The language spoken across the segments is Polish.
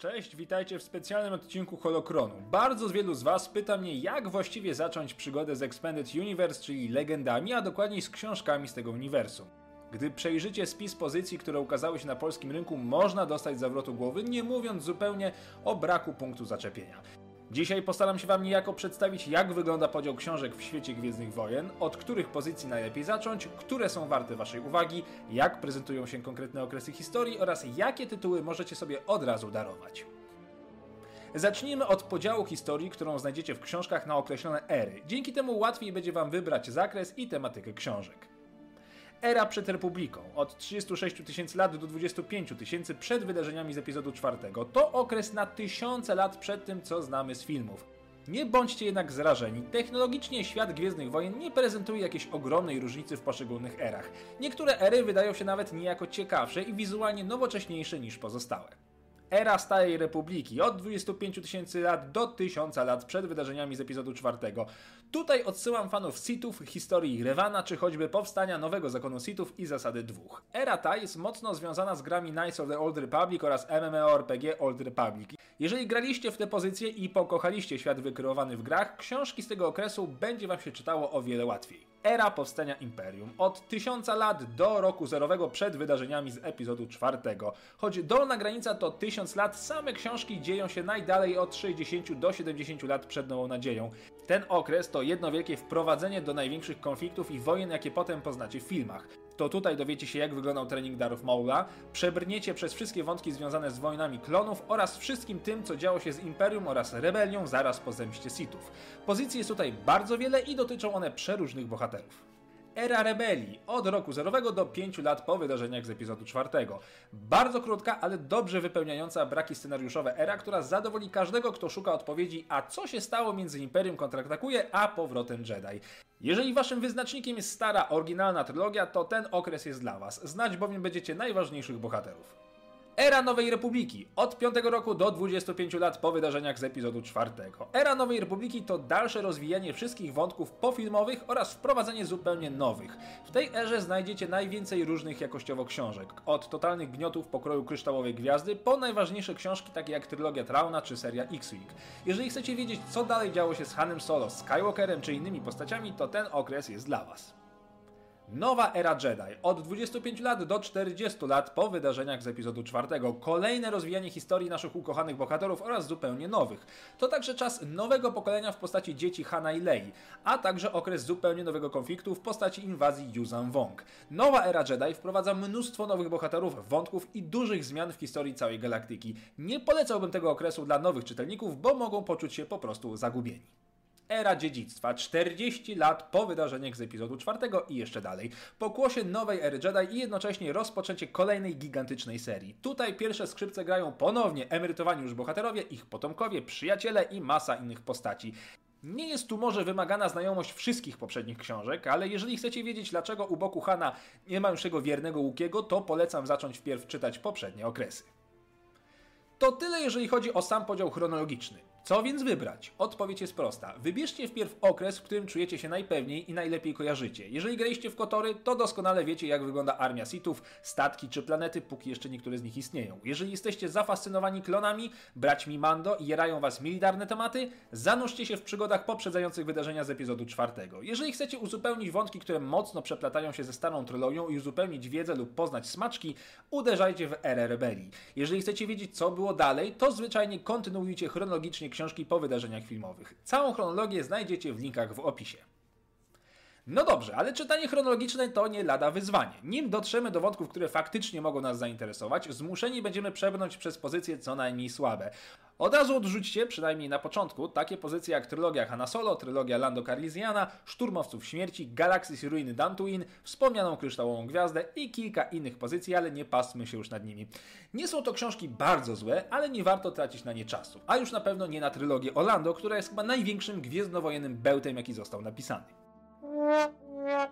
Cześć, witajcie w specjalnym odcinku Holokronu. Bardzo z wielu z Was pyta mnie, jak właściwie zacząć przygodę z Expanded Universe, czyli legendami, a dokładniej z książkami z tego uniwersum. Gdy przejrzycie spis pozycji, które ukazały się na polskim rynku, można dostać zawrotu głowy, nie mówiąc zupełnie o braku punktu zaczepienia. Dzisiaj postaram się Wam niejako przedstawić, jak wygląda podział książek w świecie Gwiezdnych Wojen, od których pozycji najlepiej zacząć, które są warte Waszej uwagi, jak prezentują się konkretne okresy historii oraz jakie tytuły możecie sobie od razu darować. Zacznijmy od podziału historii, którą znajdziecie w książkach na określone ery. Dzięki temu łatwiej będzie Wam wybrać zakres i tematykę książek. Era przed Republiką, od 36 tysięcy lat do 25 tysięcy przed wydarzeniami z epizodu 4. To okres na tysiące lat przed tym, co znamy z filmów. Nie bądźcie jednak zrażeni, technologicznie świat Gwiezdnych Wojen nie prezentuje jakiejś ogromnej różnicy w poszczególnych erach. Niektóre ery wydają się nawet niejako ciekawsze i wizualnie nowocześniejsze niż pozostałe. Era Starej Republiki od 25 tysięcy lat do 1000 lat przed wydarzeniami z epizodu 4. Tutaj odsyłam fanów Sithów, historii Rewana czy choćby powstania nowego zakonu Sithów i zasady dwóch. Era ta jest mocno związana z grami Knights of the Old Republic oraz MMORPG Old Republic. Jeżeli graliście w te pozycje i pokochaliście świat wykreowany w grach, książki z tego okresu będzie wam się czytało o wiele łatwiej. Era powstania Imperium od 1000 lat do roku zerowego przed wydarzeniami z epizodu 4. Choć dolna granica to 1000 lat, same książki dzieją się najdalej od 60 do 70 lat przed Nową Nadzieją. Ten okres to jedno wielkie wprowadzenie do największych konfliktów i wojen, jakie potem poznacie w filmach. To tutaj dowiecie się, jak wyglądał trening Darów Maula, przebrniecie przez wszystkie wątki związane z wojnami klonów oraz wszystkim tym, co działo się z Imperium oraz rebelią zaraz po zemście Sithów. Pozycji jest tutaj bardzo wiele i dotyczą one przeróżnych bohaterów. Era rebelii od roku zerowego do 5 lat po wydarzeniach z epizodu 4. Bardzo krótka, ale dobrze wypełniająca braki scenariuszowe era, która zadowoli każdego, kto szuka odpowiedzi, a co się stało między Imperium kontratakuje, a powrotem Jedi. Jeżeli waszym wyznacznikiem jest stara, oryginalna trylogia, to ten okres jest dla was. Znać bowiem będziecie najważniejszych bohaterów. Era Nowej Republiki od 5 roku do 25 lat po wydarzeniach z epizodu 4. Era Nowej Republiki to dalsze rozwijanie wszystkich wątków pofilmowych oraz wprowadzenie zupełnie nowych. W tej erze znajdziecie najwięcej różnych jakościowo książek, od totalnych gniotów pokroju kryształowej gwiazdy po najważniejsze książki takie jak trylogia Trauna czy seria X-Wing. Jeżeli chcecie wiedzieć co dalej działo się z Hanem Solo, Skywalkerem czy innymi postaciami, to ten okres jest dla Was. Nowa era Jedi. Od 25 lat do 40 lat po wydarzeniach z epizodu 4. Kolejne rozwijanie historii naszych ukochanych bohaterów oraz zupełnie nowych. To także czas nowego pokolenia w postaci dzieci Hana i Lei, a także okres zupełnie nowego konfliktu w postaci inwazji Yuzan Wong. Nowa era Jedi wprowadza mnóstwo nowych bohaterów, wątków i dużych zmian w historii całej galaktyki. Nie polecałbym tego okresu dla nowych czytelników, bo mogą poczuć się po prostu zagubieni. Era dziedzictwa, 40 lat po wydarzeniach z epizodu 4 i jeszcze dalej. Pokłosie nowej ery Jedi i jednocześnie rozpoczęcie kolejnej gigantycznej serii. Tutaj pierwsze skrzypce grają ponownie emerytowani już bohaterowie, ich potomkowie, przyjaciele i masa innych postaci. Nie jest tu może wymagana znajomość wszystkich poprzednich książek, ale jeżeli chcecie wiedzieć dlaczego u boku Hana nie ma już jego wiernego Łukiego, to polecam zacząć wpierw czytać poprzednie okresy. To tyle jeżeli chodzi o sam podział chronologiczny. Co więc wybrać? Odpowiedź jest prosta. Wybierzcie wpierw okres, w którym czujecie się najpewniej i najlepiej kojarzycie. Jeżeli graliście w Kotory, to doskonale wiecie, jak wygląda armia Sithów, statki czy planety, póki jeszcze niektóre z nich istnieją. Jeżeli jesteście zafascynowani klonami, braćmi Mando i jerają was militarne tematy, zanurzcie się w przygodach poprzedzających wydarzenia z epizodu czwartego. Jeżeli chcecie uzupełnić wątki, które mocno przeplatają się ze starą trylogią i uzupełnić wiedzę lub poznać smaczki, uderzajcie w erę rebelii. Jeżeli chcecie wiedzieć, co było dalej, to zwyczajnie kontynuujcie chronologicznie książki po wydarzeniach filmowych. Całą chronologię znajdziecie w linkach w opisie. No dobrze, ale czytanie chronologiczne to nie lada wyzwanie. Nim dotrzemy do wątków, które faktycznie mogą nas zainteresować, zmuszeni będziemy przebrnąć przez pozycje co najmniej słabe. Od razu odrzućcie, przynajmniej na początku, takie pozycje jak trylogia Hanna Solo, trylogia Lando Carlisiana, Szturmowców Śmierci, Galaxis i Ruiny Dantooine, wspomnianą Kryształową Gwiazdę i kilka innych pozycji, ale nie pasmy się już nad nimi. Nie są to książki bardzo złe, ale nie warto tracić na nie czasu. A już na pewno nie na trylogię Orlando, która jest chyba największym gwiezdnowojennym bełtem, jaki został napisany. Yeah.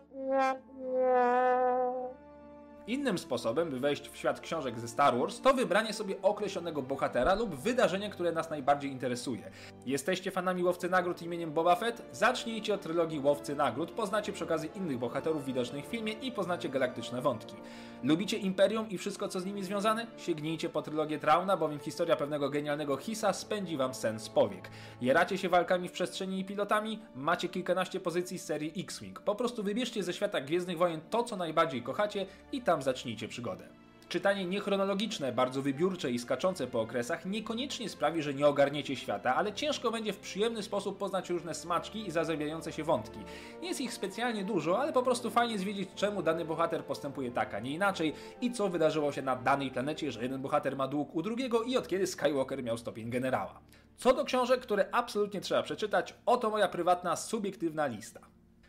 Innym sposobem, by wejść w świat książek ze Star Wars, to wybranie sobie określonego bohatera lub wydarzenia, które nas najbardziej interesuje. Jesteście fanami Łowcy Nagród imieniem Boba Fett? Zacznijcie od trylogii Łowcy Nagród, poznacie przy okazji innych bohaterów widocznych w filmie i poznacie galaktyczne wątki. Lubicie Imperium i wszystko co z nimi związane? Sięgnijcie po trylogię Trauna, bowiem historia pewnego genialnego Hisa spędzi wam sens powiek. Jeracie się walkami w przestrzeni i pilotami? Macie kilkanaście pozycji z serii X-Wing. Po prostu wybierzcie ze świata Gwiezdnych Wojen to, co najbardziej kochacie i tam zacznijcie przygodę. Czytanie niechronologiczne, bardzo wybiórcze i skaczące po okresach niekoniecznie sprawi, że nie ogarniecie świata, ale ciężko będzie w przyjemny sposób poznać różne smaczki i zazębiające się wątki. Nie jest ich specjalnie dużo, ale po prostu fajnie jest wiedzieć, czemu dany bohater postępuje tak, a nie inaczej i co wydarzyło się na danej planecie, że jeden bohater ma dług u drugiego i od kiedy Skywalker miał stopień generała. Co do książek, które absolutnie trzeba przeczytać, oto moja prywatna, subiektywna lista.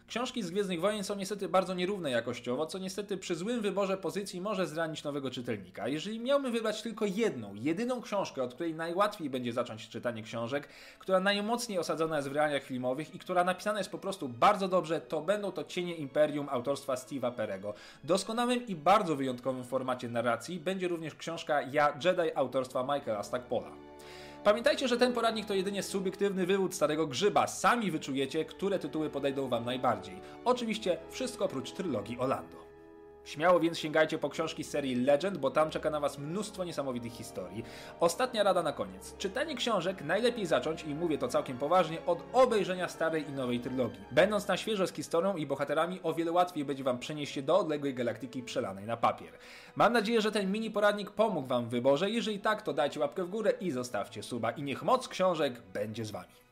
Książki z Gwiezdnych Wojen są niestety bardzo nierówne jakościowo, co niestety przy złym wyborze pozycji może zranić nowego czytelnika. Jeżeli miałbym wybrać tylko jedną, jedyną książkę, od której najłatwiej będzie zacząć czytanie książek, która najmocniej osadzona jest w realiach filmowych i która napisana jest po prostu bardzo dobrze, to będą to Cienie Imperium autorstwa Steve'a Perego. Doskonałym i bardzo wyjątkowym formacie narracji będzie również książka Ja Jedi autorstwa Michaela Stackpola. Pamiętajcie, że ten poradnik to jedynie subiektywny wywód starego grzyba. Sami wyczujecie, które tytuły podejdą wam najbardziej. Oczywiście wszystko oprócz trylogii Orlando. Śmiało więc sięgajcie po książki serii Legend, bo tam czeka na Was mnóstwo niesamowitych historii. Ostatnia rada na koniec. Czytanie książek najlepiej zacząć, i mówię to całkiem poważnie, od obejrzenia starej i nowej trylogii. Będąc na świeżo z historią i bohaterami, o wiele łatwiej będzie Wam przenieść się do odległej galaktyki przelanej na papier. Mam nadzieję, że ten mini poradnik pomógł Wam w wyborze. Jeżeli tak, to dajcie łapkę w górę i zostawcie suba. I niech moc książek będzie z Wami.